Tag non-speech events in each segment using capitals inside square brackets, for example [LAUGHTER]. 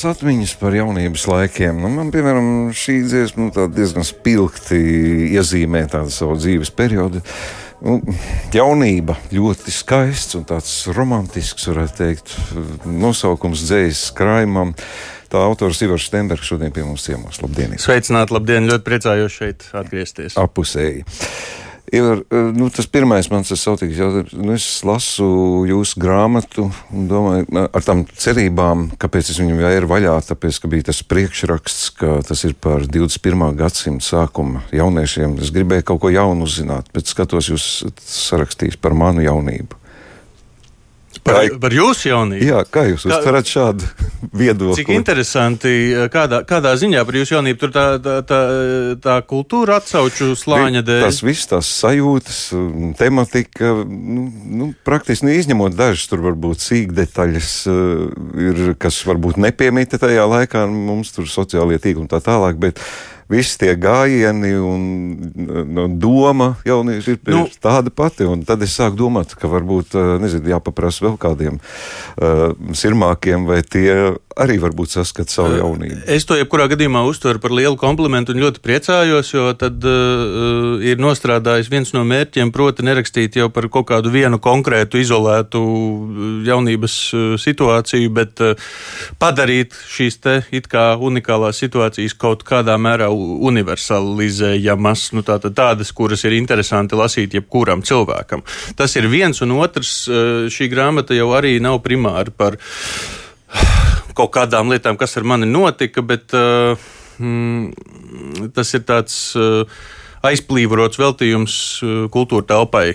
tās atmiņas par jaunības laikiem? Nu, man, piemēram, šī dziesma nu, diezgan spilgti iezīmē tādu savu dzīves periodu. Nu, jaunība ļoti skaists un tāds romantisks, varētu teikt, nosaukums dzējas krājumam. Tā autors Ivars Stenbergs šodien pie mums ciemos. Labdien! Sveicināti, labdien! Ļoti priecājos šeit atgriezties. Apusēji. Ir, eh, nu, tas pirmais mans sautīgs jautājums. Nu, es lasu jūsu grāmatu un domāju ar tām cerībām, kāpēc es viņu vēru vaļā. Tāpēc, ka bija tas priekšraksts, ka tas ir par 21. gadsimta sākuma jauniešiem. Es gribēju kaut ko jaunu uzzināt, bet skatos, jūs sarakstījis par manu jaunību. Par, par jūsu jaunību? Jā, kā jūs kā, uztverat šādu [LAUGHS] viedokli? Cik interesanti, kādā, kādā ziņā par jūsu jaunību tur tā, tā, tā, tā kultūra atsauču slāņa dēļ? Tas viss, tās sajūtas, tematika, nu, nu, praktiski nu, izņemot dažas tur varbūt sīk detaļas, ir, kas varbūt nepiemīta tajā laikā, mums tur sociālie tīkli un tā tālāk, bet visi tie gājieni un no, doma jaunieši ir nu, tāda pati. Un tad es sāku domāt, ka varbūt nezinu, jāpaprasa vēl kādiem uh, sirmākiem, vai tie arī varbūt saskata savu jaunību. Es to jebkurā gadījumā uztveru par lielu komplimentu un ļoti priecājos, jo tad uh, ir nostrādājis viens no mērķiem, proti, nerakstīt jau par kaut kādu vienu konkrētu, izolētu jaunības situāciju, bet uh, padarīt šīs te it kā unikālās situācijas kaut kādā mērā universalizējamas, nu, tātad tādas, kuras ir interesanti lasīt jebkuram cilvēkam. Tas ir viens un otrs. Šī grāmata jau arī nav primāri par [SIGHS] kaut kādām lietām, kas ar mani notika, bet mm, tas ir tāds. Uh, aizplīvots veltījums kultūra telpai,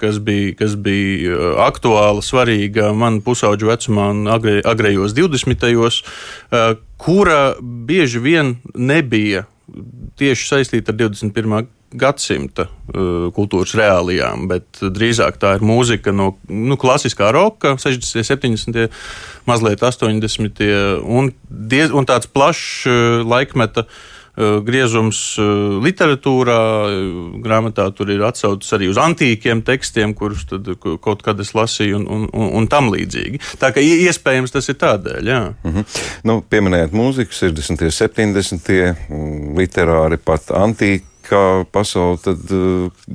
kas bija, kas bija aktuāla, svarīga man pusauģu vecumā agrējos 20. gados, kura bieži vien nebija tieši saistīta ar 21. gadsimta uh, kultūras reālijām, bet drīzāk tā ir mūzika no nu, klasiskā roka, 60, 70, mazliet 80, un, diez, un tāds plašs uh, laikmeta uh, griezums literatūrā. Grāmatā tur ir atsaucis arī uz antīkiem tekstiem, kurus kaut kad es lasīju, un, un, un, tam līdzīgi. Tā kā iespējams tas ir tādēļ. Jā. Mm -hmm. nu, pieminējot mūziku, 60. un 70. literāri pat antīkā pasauli. Tad, uh,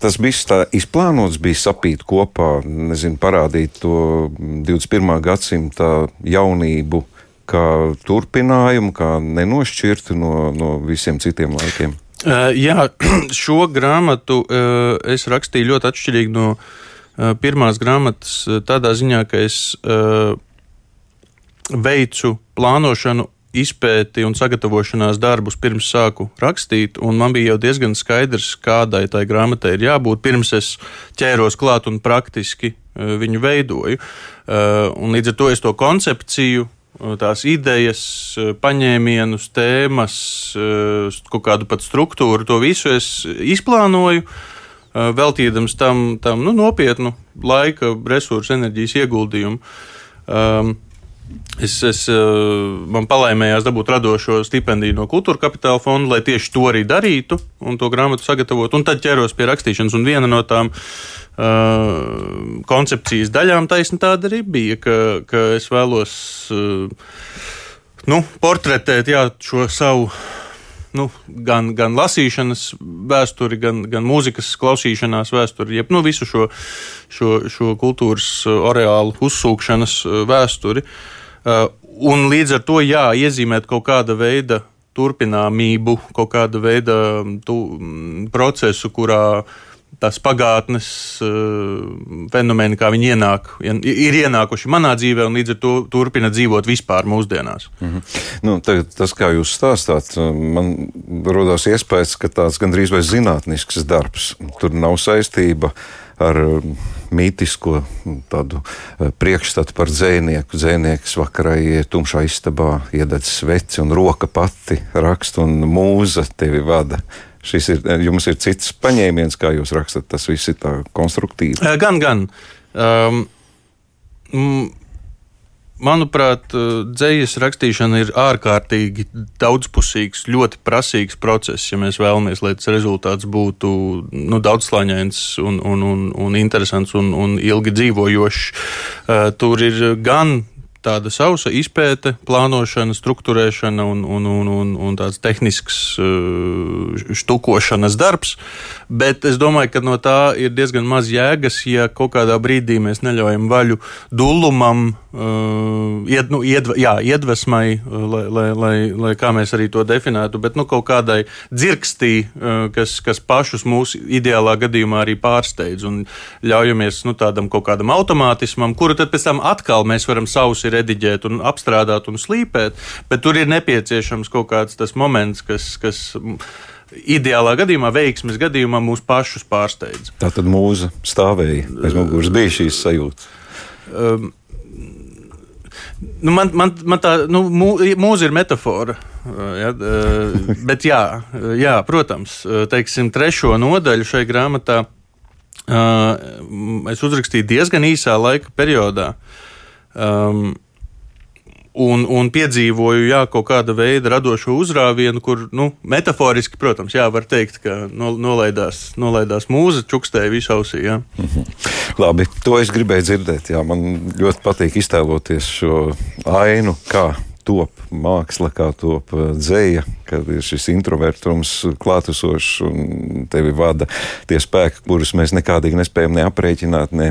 tas viss tā izplānots, bija sapīt kopā, nezinu, parādīt to 21. gadsimta jaunību, kā turpinājumu, kā nenošķirtu no, no visiem citiem laikiem? Uh, jā, [CLEARS THROAT] šo grāmatu uh, es rakstīju ļoti atšķirīgi no uh, pirmās grāmatas, tādā ziņā, ka es veicu plānošanu izpēti un sagatavošanās darbus pirms sāku rakstīt, un man bija jau diezgan skaidrs, kādai tai grāmatai ir jābūt, pirms es ķēros klāt un praktiski viņu veidoju. Un līdz ar to es to koncepciju tās idejas, paņēmienus, tēmas, kaut kādu pat struktūru, to visu es izplānoju, veltīdams tam, tam nu, nopietnu laika, resursu, enerģijas ieguldījumu. Um, Es, es, man palaimējās dabūt radošo stipendiju no Kultūra Kapitāla fonda, lai tieši to arī darītu un to grāmatu sagatavotu. Un tad ķeros pie rakstīšanas. Un viena no tām uh, koncepcijas daļām taisni tāda arī bija, ka, ka es vēlos uh, nu, portretēt jā, šo savu. Nu, gan, gan lasīšanas vēsturi, gan, gan mūzikas klausīšanās vēsturi, jeb nu, visu šo, šo, šo kultūras areālu uzsūkšanas vēsturi. Uh, un līdz ar to jā, iezīmēt kaut kāda veida turpināmību, kaut kāda veida tu, procesu, kurā uh, tās pagātnes uh, fenomeni, kā viņi ienāk, ir ienākuši manā dzīvē un līdz ar to turpina dzīvot vispār mūsdienās. Mm -hmm. nu, tagad, tas, kā jūs stāstāt, eh, man rodas iespējas, ka tāds gandrīz vai zinātnisks darbs. Tur nav saistība ar eh, mītisko tādu priekšstatu par dzēnieku. Dzēnieks vakarā iet tumšā istabā, iededz sveci un roka pati raksta un mūza tevi vada šis ir, jums ir cits paņēmiens, kā jūs rakstat, tas viss ir tā konstruktīvi. Gan, gan. Um, Manuprāt, dzīslas rakstīšana ir ārkārtīgi daudzpusīgs, ļoti prasīgs process. Ja mēs vēlamies, lai tas rezultāts būtu nu, daudzslāņains, un, un, un, un interesants un, un ilgi dzīvojošs, tur ir gan tāda sausa izpēte, plānošana, struktūrēšana un, un, un, un, un tāds tehnisks uh, štukošanas darbs. Bet es domāju, ka no tā ir diezgan maz jēgas, ja kaut kādā brīdī mēs neļaujam vaļu dullumam, uh, ied, nu, iedv, jā, iedvesmai, uh, lai, lai, lai, lai kā mēs arī to definētu, bet nu, kaut kādai dzirkstī, kas, kas pašus mūsu ideālā gadījumā arī pārsteidz un ļaujamies nu, tādam kaut kādam automātismam, kuru tad pēc tam atkal mēs varam sausi rediģēt un apstrādāt un slīpēt, bet tur ir nepieciešams kaut kāds tas moments, kas. kas Ideālā gadījumā, veiksmes gadījumā, mūs pašus pārsteidz. Tā tad mūza stāvēja aiz muguras, bija šīs sajūtas. Um, Nu, man, man, man tā nu, mūzika ir metāfora. Ja, [LAUGHS] bet, jā, jā, protams, teiksim, trešo nodaļu šai grāmatā es uzrakstīju diezgan īsā laika periodā. Um, un, un piedzīvoju jā, kaut kāda veida radošu uzrāvienu, kur, nu, metaforiski, protams, jā, var teikt, ka nolaidās, nolaidās mūza, čukstēja visu ausī. -hmm. Labi, to es gribēju dzirdēt. Jā, man ļoti patīk iztēloties šo ainu, kā top māksla, kā top uh, dzēja, kad ir šis introvertums klātesošs un tevi vada tie spēki, kurus mēs nekādīgi nespējam ne aprēķināt, ne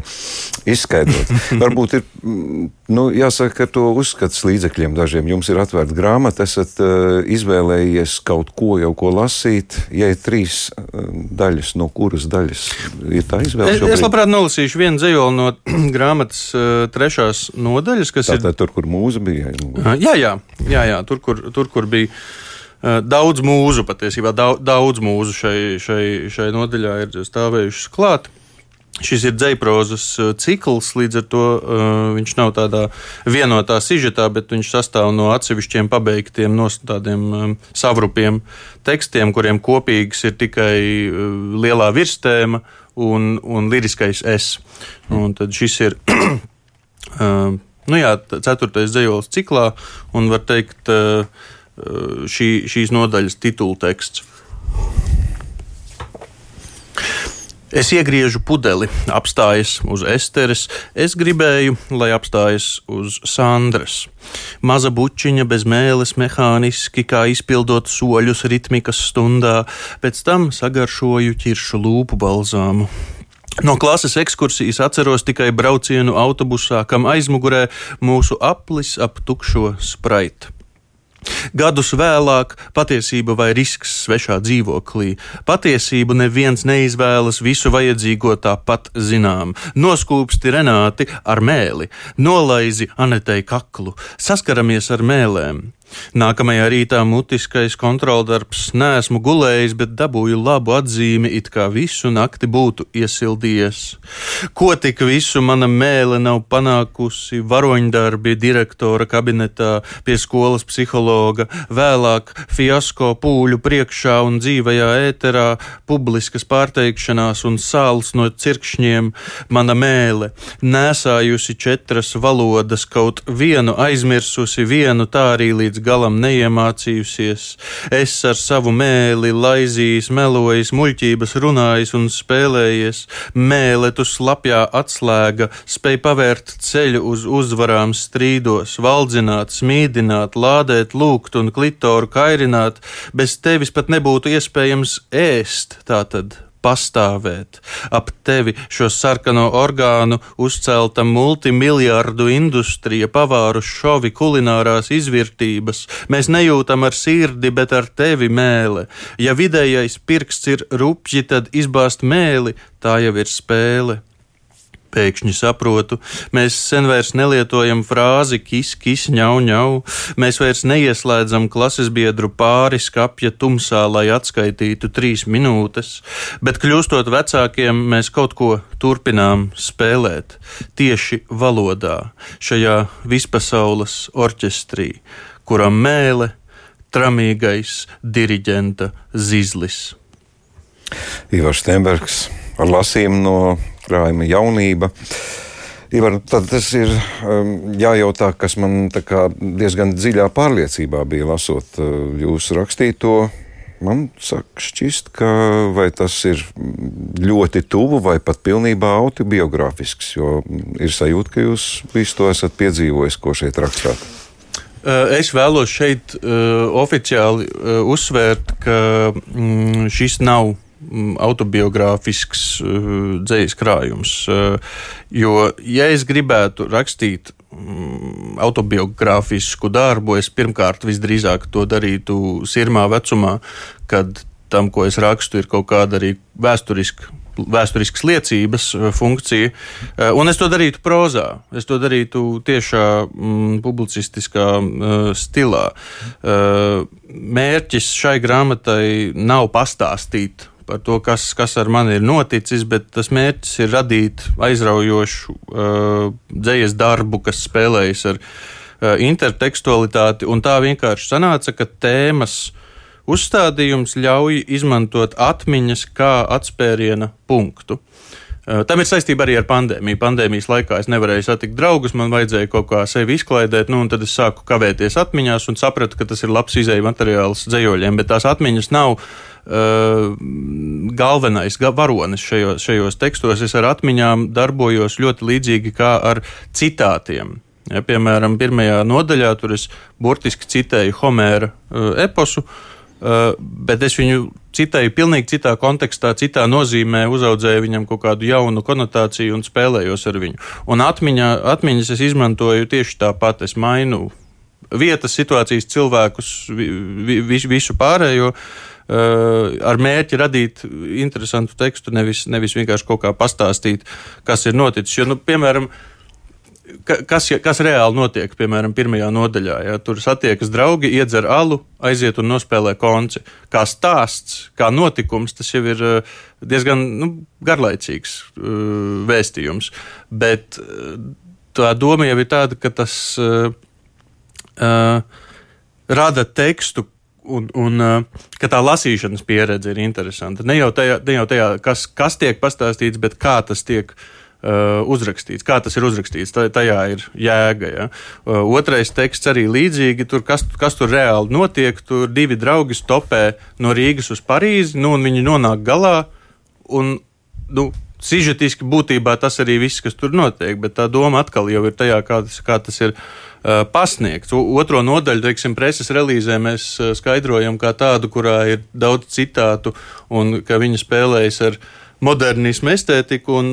izskaidrot. [LAUGHS] Varbūt ir, mm, nu, jāsaka, ar to uzskats līdzekļiem dažiem. Jums ir atvērta grāmata, esat uh, izvēlējies kaut ko jau ko lasīt. Ja ir trīs uh, daļas, no kuras daļas ir tā izvēle? Es, es labprāt nolasīšu vienu dzējoli no [CLEARS THROAT] grāmatas uh, trešās nodaļas, kas Tātad ir tur, kur mūza bija. Jā, jā, jā, jā tur, kur, tur, kur bija. Uh, daudz mūzu patiesībā, daudz, mūzu šai, šai, šai nodaļā ir stāvējušas klāt. Šis ir dzēprozas uh, cikls, līdz ar to uh, viņš nav tādā vienotā sižetā, bet viņš sastāv no atsevišķiem pabeigtiem, no tādiem um, savrupiem tekstiem, kuriem kopīgs ir tikai uh, lielā virstēma un, un liriskais es. Un tad šis ir. [CLEARS THROAT] uh, Nu jā, ceturtais dzīslis ciklā, un var teikt, eh, šī, šīs nodaļas titula teksts. Es iegriežu pudeli, apstājas uz esteres. Es gribēju, lai apstājas uz Sandras. Maza bučiņa bez mēles, mehāniski, kā izpildot soļus ritmikas stundā, pēc tam sagaršoju ķiršu lūpu balzāmu. No klases ekskursijas atceros tikai braucienu autobusā, kam aizmugurē mūsu aplis ap tukšo spraitu. Gadus vēlāk, patiesība vai risks svešā dzīvoklī. Patiesību neviens neizvēlas visu vajadzīgo tāpat zinām. Noskūpsti Renāti ar mēli, nolaizi Anetei kaklu, saskaramies ar mēlēm. Nākamajā rītā mutiskais kontroldarbs. Nesmu gulējis, bet dabūju labu atzīmi, it kā visu nakti būtu iesildījies. Ko tik visu mana mēle nav panākusi? Varoņdarbi direktora kabinetā, pie skolas psihologa, vēlāk fiasko pūļu priekšā un dzīvajā ēterā, publiskas pārteikšanās un sāls no cirkšņiem, mana mēle, nesājusi četras valodas, kaut vienu aizmirsusi, vienu tā arī līdz līdz galam neiemācījusies. Es ar savu mēli laizījis, melojis, muļķības runājis un spēlējies. Mēletu slapjā atslēga spēj pavērt ceļu uz uzvarām strīdos, valdzināt, smīdināt, lādēt, lūgt un klitoru kairināt. Bez tevis pat nebūtu iespējams ēst. Tātad pastāvēt. Ap tevi šo sarkano orgānu uzcelta multimiljardu industrija, pavāru šovi, kulinārās izvērtības. Mēs nejūtam ar sirdi, bet ar tevi mēlē. Ja vidējais pirksts ir rupji, tad izbāzt mēli, tā jau ir spēle. Pēkšņi saprotu, mēs sen vairs nelietojam frāzi kis, kis, ņau, ņau. Mēs vairs neieslēdzam klases biedru pāri skapja tumsā, lai atskaitītu trīs minūtes, bet kļūstot vecākiem, mēs kaut ko turpinām spēlēt tieši valodā, šajā vispasaules orķestrī, kuram mēle tramīgais diriģenta zizlis. Ivars Steinbergs ar lasījumu no krājuma jaunība. Ivar, tad tas ir um, jājautā, kas man diezgan dziļā pārliecībā bija lasot uh, jūsu rakstīto. man saka, šķist, ka tas ir ļoti tuvu vai pat pilnībā autobiogrāfisks, jo ir sajūta, ka jūs visu to esat piedzīvojis, ko šeit rakstāt. Es vēlos šeit uh, oficiāli uh, uzsvērt, ka mm, šis nav autobiogrāfisks uh, dzīslis krājums. Uh, jo, ja es gribētu rakstīt Mm, autobiogrāfisku darbu, es pirmkārt visdrīzāk to darītu sirmā vecumā, kad tam, ko es rakstu, ir kaut kāda arī vēsturiska vēsturiskas liecības uh, funkcija. Un es to darītu prozā. Es to darītu tiešā mm, publicistiskā uh, stilā. Mērķis šai grāmatai nav pastāstīt par to, kas, kas ar mani ir noticis, bet tas mērķis ir radīt aizraujošu uh, dzīslu darbu, kas spēlējas ar uh, intertekstualitāti. Tā vienkārši sanāca, ka tēmas uzstādījums ļauj izmantot atmiņas kā atspēriena punktu. Uh, tam ir saistība arī ar pandēmiju. Pandēmijas laikā es nevarēju satikt draugus, man vajadzēja kaut kā sevi izklaidēt, nu, un tad es sāku kavēties atmiņās un sapratu, ka tas ir labs izēja materiāls dzējoļiem, bet tās atmiņas nav Uh, galvenais varonis šajos, šajos tekstos. Es ar atmiņām darbojos ļoti līdzīgi kā ar citātiem. Ja, piemēram, pirmajā nodaļā tur es burtiski citēju Homēra uh, eposu, uh, bet es viņu citēju pilnīgi citā kontekstā, citā nozīmē, uzaudzēju viņam kaut kādu jaunu konotāciju un spēlējos ar viņu. Un atmiņā, atmiņas es izmantoju tieši tāpat. Es mainu vietas, situācijas, cilvēkus, vi, vi, visu pārējo. Uh, Eh, ar mērķi radīt interesantu tekstu, nevis, nevis vienkārši kaut kā pastāstīt, kas ir noticis. Jo, nu, piemēram, kas, kas reāli notiek, piemēram, pirmajā nodaļā. Ja, tur satiekas draugi, iedzer alu, aiziet un nospēlē konci. Kā stāsts, kā notikums, tas jau ir diezgan nu, garlaicīgs vēstījums. Bet tā doma jau ir tāda, ka tas uh, rada tekstu, un, un ka tā lasīšanas pieredze ir interesanta. Ne jau tajā, ne jau tajā kas, kas tiek pastāstīts, bet kā tas tiek uh, uzrakstīts, kā tas ir uzrakstīts. Tajā ir jēga. Ja? Uh, otrais teksts arī līdzīgi, tur, kas, kas tur reāli notiek. Tur divi draugi stopē no Rīgas uz Parīzi, nu, un viņi nonāk galā. Un, nu, Sižetiski būtībā tas arī viss, kas tur notiek, bet tā doma atkal jau ir tajā, kā tas, kā tas ir uh, pasniegts. Otro nodaļu, teiksim, preses relīzē mēs skaidrojam kā tādu, kurā ir daudz citātu un ka viņi spēlējas ar modernismu estētiku un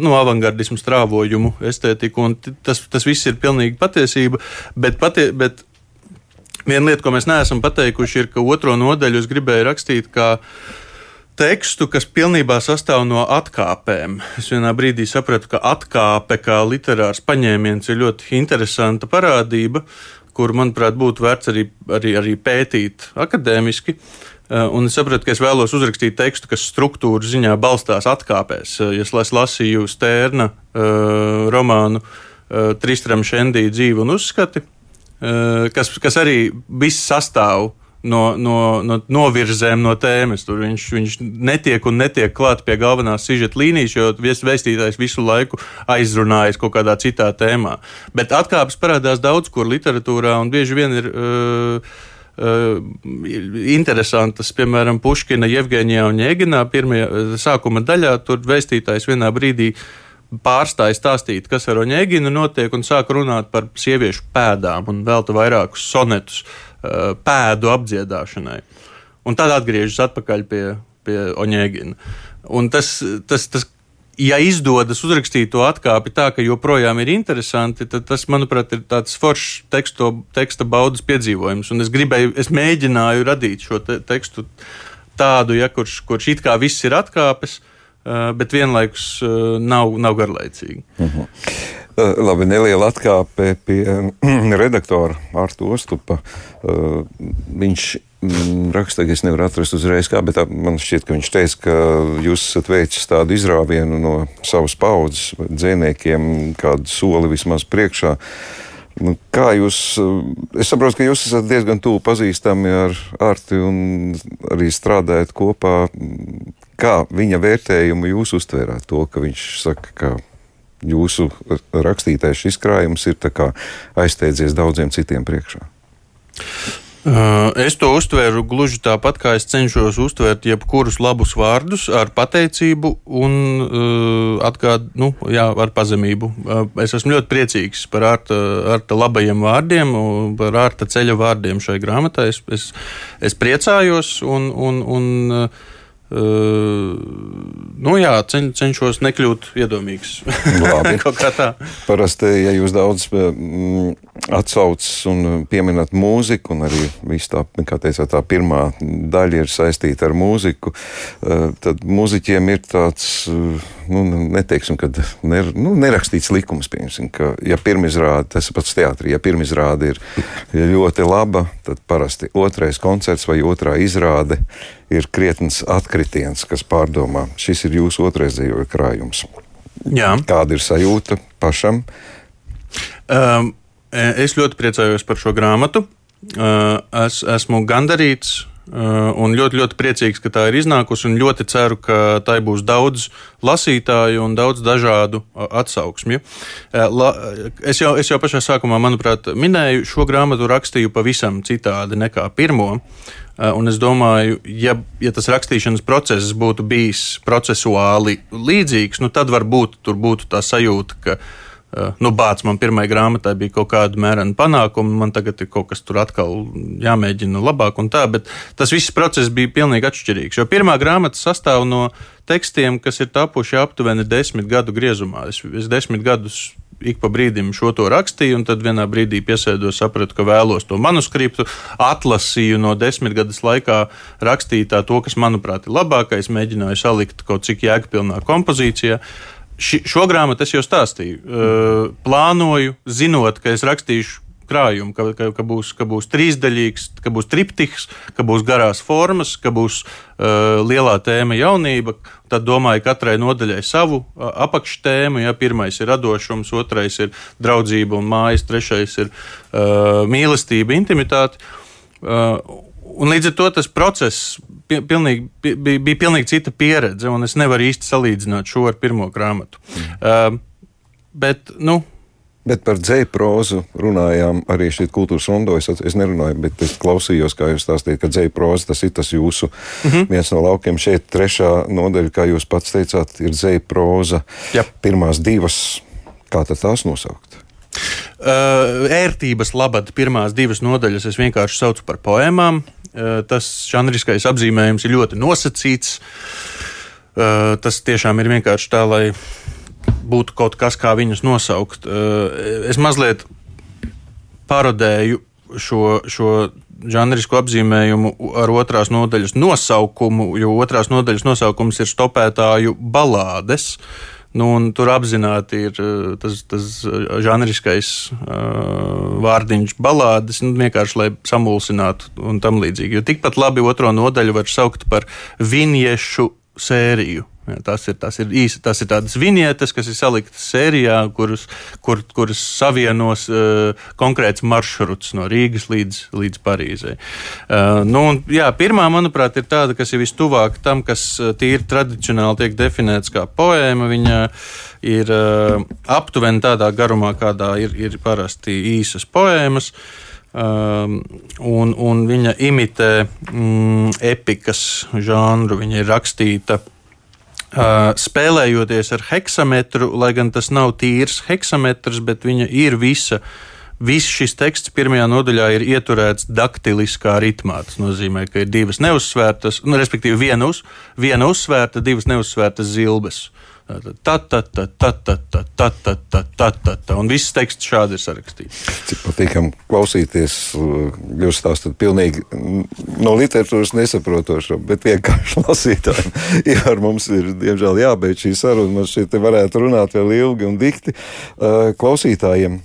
nu, avangardismu strāvojumu estētiku. Tas, tas viss ir pilnīgi patiesība, bet, patie, bet viena lieta, ko mēs neesam pateikuši, ir, ka otro nodaļu es gribēju rakstīt kā uh, tekstu, kas pilnībā sastāv no atkāpēm. Es vienā brīdī sapratu, ka atkāpe kā literārs paņēmiens ir ļoti interesanta parādība, kuru, manuprāt, būtu vērts arī, arī, arī pētīt akadēmiski. Eh, un es sapratu, ka es vēlos uzrakstīt tekstu, kas struktūra ziņā balstās atkāpēs. Eh, ja es lasīju Stērna uh, romānu uh, Tristram Šendī dzīve un uzskati, uh, kas, kas arī viss sastāv no, no, no novirzēm no tēmas. Tur viņš, viņš netiek un netiek klāt pie galvenās sižeta līnijas, jo vēstītājs visu laiku aizrunājas kaut kādā citā tēmā. Bet atkāpes parādās daudz kur literatūrā un bieži vien ir. Uh, Uh, interesantas, piemēram, Puškina, Jevģīnijā un Jēginā. Pirmajā sākuma daļā tur vēstītājs vienā brīdī pārstāja stāstīt, kas ar Oņēginu notiek, un sāk runāt par sieviešu pēdām un velta vairākus sonetus Uh, pēdu apdziedāšanai. Un tad atgriežas atpakaļ pie, pie Oņēgina. Un tas, tas, tas, ja izdodas uzrakstīt to atkāpi tā, ka joprojām ir interesanti, tad tas, manuprāt, ir tāds foršs teksto, teksta baudas piedzīvojums. Un es gribēju, es mēģināju radīt šo te, tekstu tādu, ja, kurš, kurš it kā viss ir atkāpes, uh, bet vienlaikus uh, nav, nav garlaicīgi. Uh mhm. -huh. Eh, labi, neliela atkāpe pie [CLEARS THROAT] redaktora Artu Ostupa. Eh, viņš mm, raksta, ka es nevaru atrast uzreiz, kā, bet man šķiet, ka viņš teica, ka jūs esat veicis tādu izrāvienu no savas paudzes dzīvniekiem, kādu soli vismaz priekšā. Nu, kā jūs, eh, es saprotu, ka jūs esat diezgan tuvu pazīstami ar Arti un arī strādājat kopā. Kā viņa vērtējumu jūs uztvērāt to, ka viņš saka, ka jūsu rakstītais šis krājums ir aizsteidzies daudziem citiem priekšā? Es to uztvēru gluži tāpat, kā es cenšos uztvērt jebkurus labus vārdus ar pateicību un uh, atgād, nu, jā, ar pazemību. Uh, es esmu ļoti priecīgs par Arta, Arta labajiem vārdiem, par Arta ceļa vārdiem šai grāmatai. Es, es, es priecājos un, un, un uh, Uh, nu jā, cen, cenšos nekļūt iedomīgs. [LAUGHS] Parasti, ja jūs daudz mm, atsaucas un pieminat mūziku, un arī viss tā, kā teicāt, tā pirmā daļa ir saistīta ar mūziku, tad mūziķiem ir tāds, uh, nu, neteiksim, kad ner, nu, nerakstīts likums, piemēram, ka, ja pirmizrāde, tas pats teātrī, ja pirmizrāde ir ļoti laba, tad parasti otrais koncerts vai otrā izrāde ir krietns atkritiens, kas pārdomā. Šis ir jūsu otrais dzīvoja krājums. Jā. Kāda ir sajūta pašam? Um, es ļoti priecājos par šo grāmatu. Uh, es esmu gandarīts un ļoti, ļoti priecīgs, ka tā ir iznākusi. Un ļoti ceru, ka tai būs daudz lasītāju un daudz dažādu atsauksmju. La, es, jau, es jau pašā sākumā, manuprāt, minēju, šo grāmatu rakstīju pavisam citādi nekā pirmo. Un es domāju, ja, ja tas rakstīšanas process būtu bijis procesuāli līdzīgs, nu tad varbūt tur būtu tā sajūta, ka Eh, nu, bācis man pirmajai grāmatai bija kaut kāda mērena panākuma, man tagad ir kaut kas tur atkal jāmēģina labāk un tā, bet tas viss process bija pilnīgi atšķirīgs. Jo pirmā grāmata sastāv no tekstiem, kas ir tapuši aptuveni desmit gadu griezumā. Es, es desmit gadus ik pa brīdim šo to rakstīju, un tad vienā brīdī piesēdos, sapratu, ka vēlos to manuskriptu, atlasīju no desmitgades laikā rakstītā to, kas, manuprāt, ir labākais, mēģināju salikt kaut cik jēgpilnā kompozīcijā. Ši, šo grāmatu es jau stāstīju. Uh, plānoju, zinot, ka es rakstīšu krājumu, ka, ka, ka, būs, ka būs trīsdaļīgs, ka būs triptiks, ka būs garās formas, ka būs uh, lielā tēma jaunība. Tad domāju, katrai nodaļai savu uh, apakštēmu. Ja, pirmais ir radošums, otrais ir draudzība un mājas, trešais ir uh, mīlestība, intimitāte. Uh, Un līdz ar to tas process pilnīgi, bija, bija pilnīgi cita pieredze, un es nevaru īsti salīdzināt šo ar pirmo grāmatu. Mm. Uh, bet, nu, Bet par dzēju prózu runājām arī šeit kultūras rondo. Es, es nerunāju, bet es klausījos, kā jūs stāstījāt, ka dzēju próza tas ir tas jūsu mm -hmm. viens no laukiem. Šeit trešā nodaļa, kā jūs pats teicāt, ir dzēju próza. Jā. Pirmās divas, kā tad tās nosaukt? Uh, ērtības labad pirmās divas nodaļas es vienkārši saucu par poēmām. Uh, tas žanriskais apzīmējums ir ļoti nosacīts. Uh, tas tiešām ir vienkārši tā, lai būtu kaut kas, kā viņus nosaukt. Es mazliet parodēju šo, šo žanrisko apzīmējumu ar otrās nodaļas nosaukumu, jo otrās nodaļas nosaukums ir stopētāju balādes. Nu, tur apzināti ir eh, tas, tas eh, žanriskais uh, vārdiņš, balādes, nu, vienkārši lai samulsinātu un tam līdzīgi. Jo tikpat labi otro nodaļu var saukt par viniešu sēriju. Ja, tas ir, tas ir īsi, tas ir tādas vinietes, kas ir saliktas sērijā, kuras, kur, kuras savienos uh, konkrēts maršruts no Rīgas līdz, līdz Parīzei. Uh, nu, un, jā, pirmā, manuprāt, ir tāda, kas ir vistuvāk tam, kas tīri tradicionāli tiek definēts kā poēma. Viņa ir uh, aptuveni tādā garumā, kādā ir, ir parasti īsas poēmas. Um, un, un viņa imitē mm, epikas žanru. Viņa ir rakstīta Uh, spēlējoties ar heksametru, lai gan tas nav tīrs heksametrs, bet viņa ir visa. Viss šis teksts pirmajā nodaļā ir ieturēts daktiliskā ritmā. Tas nozīmē, ka ir divas neuzsvērtas, nu, respektīvi, viena, uz, viena uzsvērta, divas neuzsvērtas zilbes. Uh, Un viss teksts šādi ir sarakstīts. Cik patīkami klausīties, jūs stāstāt pilnīgi no literatūras nesaprotošo, bet vienkārši lasītājiem. Jā, mums ir diemžēl jābeidz šī saruna. Man šeit varētu runāt vēl ilgi un dikti klausītājiem.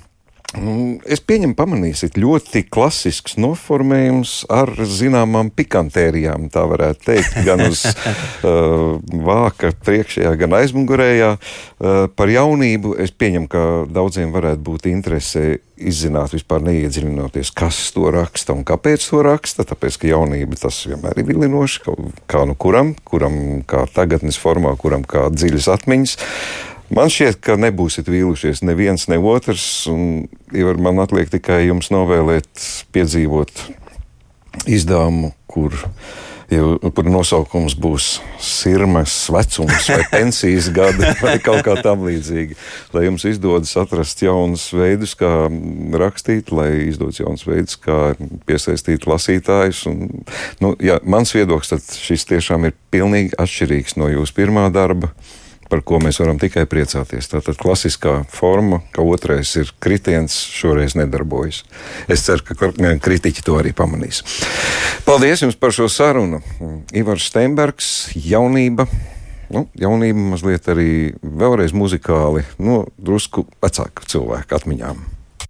Mm, es pieņemu, pamanīsiet, ļoti klasisks noformējums ar zināmām pikantērijām, tā varētu teikt, gan uz [LAUGHS] uh, vāka priekšējā, gan aizmugurējā. Uh, par jaunību es pieņemu, ka daudziem varētu būt interese izzināt, vispār neiedziļinoties, kas to raksta un kāpēc to raksta. Tāpēc, ka jaunība tas vienmēr ir vilinoši, kā nu kuram, kuram kā tagadnes formā, kuram kā dziļas atmiņas. Man šķiet, ka nebūsiet vīlušies neviens, ne otrs. Ja man atliek tikai jums novēlēt, piedzīvot izdevumu, kur jau, kur nosaukums būs sirmas vecums vai [LAUGHS] pensijas gada vai kaut kā tam līdzīga. Lai jums izdodas atrast jaunus veidus, kā rakstīt, lai izdodas jauns veids, kā piesaistīt lasītājus. Un, nu, ja mans viedoklis, tad šis tiešām ir pilnīgi atšķirīgs no jūsu pirmā darba par ko mēs varam tikai priecāties. Tātad klasiskā forma, ka otrais ir kritiens, šoreiz nedarbojas. Es ceru, ka kritiķi to arī pamanīs. Paldies jums par šo sarunu. Ivars Steinbergs, jaunība. Nu, jaunība mazliet arī vēlreiz muzikāli, no nu, drusku vecāku cilvēku atmiņām.